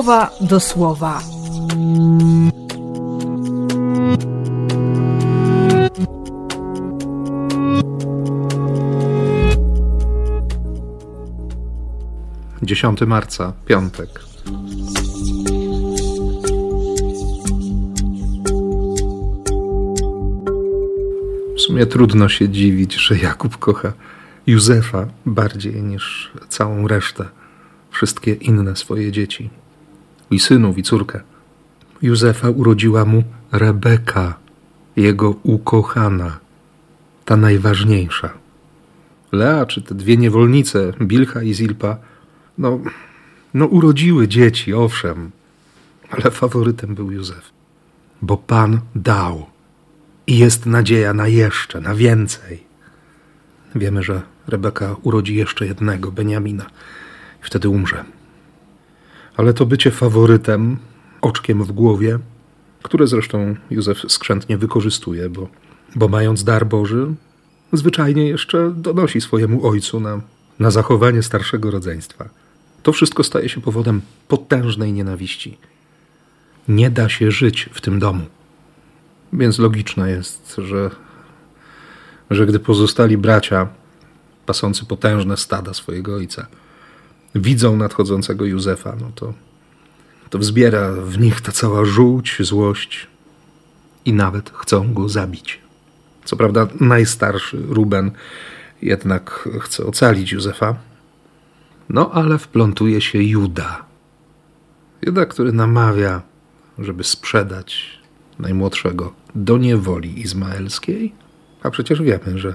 słowa do słowa. Dziesiąty marca, piątek. W sumie trudno się dziwić, że Jakub kocha Józefa bardziej niż całą resztę, wszystkie inne swoje dzieci, i synów, i córkę. Józefa urodziła mu Rebeka, jego ukochana, ta najważniejsza. Lea, czy te dwie niewolnice, Bilcha i Zilpa, no, no urodziły dzieci, owszem, ale faworytem był Józef, bo Pan dał i jest nadzieja na jeszcze, na więcej. Wiemy, że Rebeka urodzi jeszcze jednego, Beniamina, i wtedy umrze. Ale to bycie faworytem, oczkiem w głowie, które zresztą Józef skrzętnie wykorzystuje, bo, bo mając dar Boży, zwyczajnie jeszcze donosi swojemu ojcu na, na zachowanie starszego rodzeństwa. To wszystko staje się powodem potężnej nienawiści. Nie da się żyć w tym domu. Więc logiczne jest, że, że gdy pozostali bracia, pasący potężne stada swojego ojca, widzą nadchodzącego Józefa, no to, to wzbiera w nich ta cała żółć, złość i nawet chcą go zabić. Co prawda, najstarszy Ruben jednak chce ocalić Józefa, no ale wplątuje się Juda. Juda, który namawia, żeby sprzedać najmłodszego do niewoli izmaelskiej, a przecież wiemy, że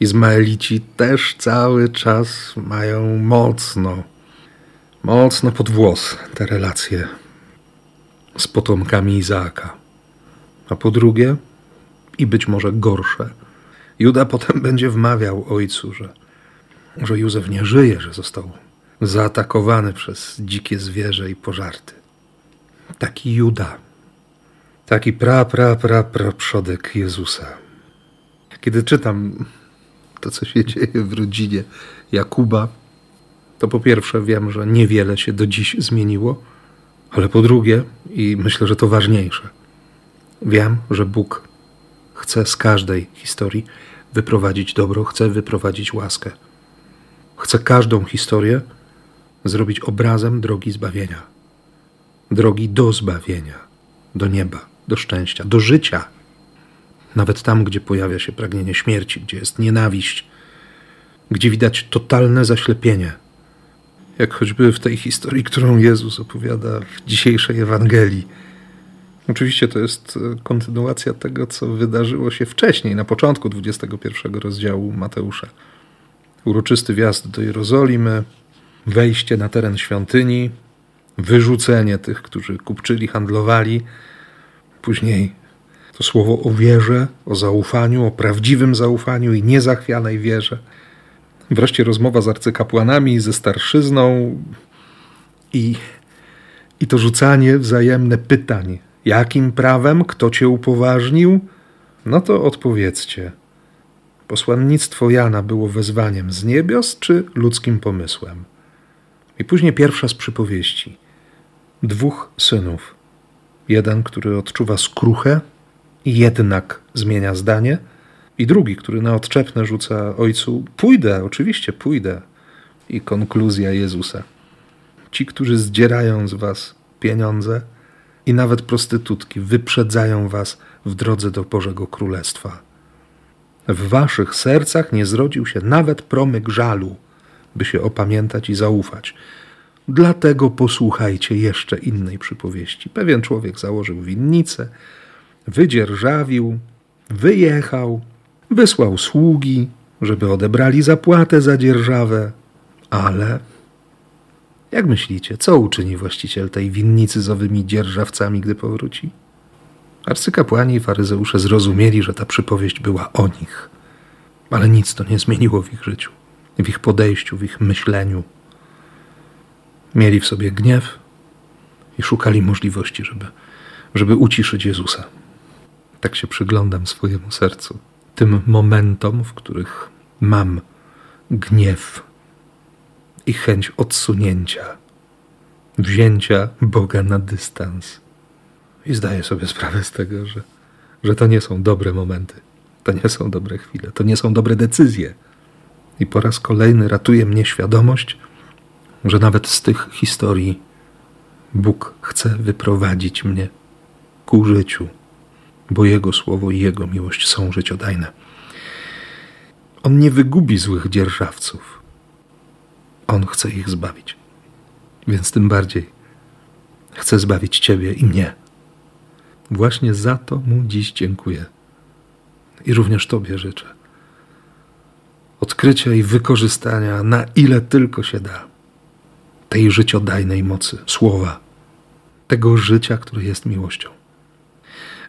Izmaelici też cały czas mają mocno, mocno pod włos te relacje z potomkami Izaaka. A po drugie, i być może gorsze, Juda potem będzie wmawiał ojcu, że, że Józef nie żyje, że został zaatakowany przez dzikie zwierzę i pożarty. Taki Juda Taki pra, pra, pra, pra przodek Jezusa. Kiedy czytam to, co się dzieje w rodzinie Jakuba, to po pierwsze wiem, że niewiele się do dziś zmieniło, ale po drugie, i myślę, że to ważniejsze, wiem, że Bóg chce z każdej historii wyprowadzić dobro, chce wyprowadzić łaskę. Chce każdą historię zrobić obrazem drogi zbawienia, drogi do zbawienia, do nieba do szczęścia, do życia. Nawet tam, gdzie pojawia się pragnienie śmierci, gdzie jest nienawiść, gdzie widać totalne zaślepienie. Jak choćby w tej historii, którą Jezus opowiada w dzisiejszej Ewangelii. Oczywiście to jest e, kontynuacja tego, co wydarzyło się wcześniej, na początku 21 rozdziału Mateusza. Uroczysty wjazd do Jerozolimy, wejście na teren świątyni, wyrzucenie tych, którzy kupczyli, handlowali, Później to słowo o wierze, o zaufaniu, o prawdziwym zaufaniu i niezachwianej wierze. Wreszcie rozmowa z arcykapłanami, ze starszyzną i, i to rzucanie wzajemne pytań. Jakim prawem? Kto cię upoważnił? No to odpowiedzcie. Posłannictwo Jana było wezwaniem z niebios czy ludzkim pomysłem? I później pierwsza z przypowieści. Dwóch synów Jeden, który odczuwa skruchę jednak zmienia zdanie, i drugi, który na odczepne rzuca ojcu: Pójdę, oczywiście pójdę. I konkluzja Jezusa. Ci, którzy zdzierają z was pieniądze i nawet prostytutki, wyprzedzają was w drodze do Bożego Królestwa. W waszych sercach nie zrodził się nawet promyk żalu, by się opamiętać i zaufać. Dlatego posłuchajcie jeszcze innej przypowieści. Pewien człowiek założył winnicę, wydzierżawił, wyjechał, wysłał sługi, żeby odebrali zapłatę za dzierżawę, ale jak myślicie, co uczyni właściciel tej winnicy z owymi dzierżawcami, gdy powróci? Arcykapłani i faryzeusze zrozumieli, że ta przypowieść była o nich, ale nic to nie zmieniło w ich życiu, w ich podejściu, w ich myśleniu. Mieli w sobie gniew i szukali możliwości, żeby, żeby uciszyć Jezusa. Tak się przyglądam swojemu sercu, tym momentom, w których mam gniew i chęć odsunięcia wzięcia Boga na dystans. I zdaję sobie sprawę z tego, że, że to nie są dobre momenty, to nie są dobre chwile, to nie są dobre decyzje. I po raz kolejny ratuje mnie świadomość, że nawet z tych historii Bóg chce wyprowadzić mnie ku życiu, bo Jego słowo i Jego miłość są życiodajne. On nie wygubi złych dzierżawców. On chce ich zbawić. Więc tym bardziej chce zbawić Ciebie i mnie. Właśnie za to Mu dziś dziękuję. I również Tobie życzę. Odkrycia i wykorzystania, na ile tylko się da, tej życiodajnej mocy, słowa, tego życia, które jest miłością.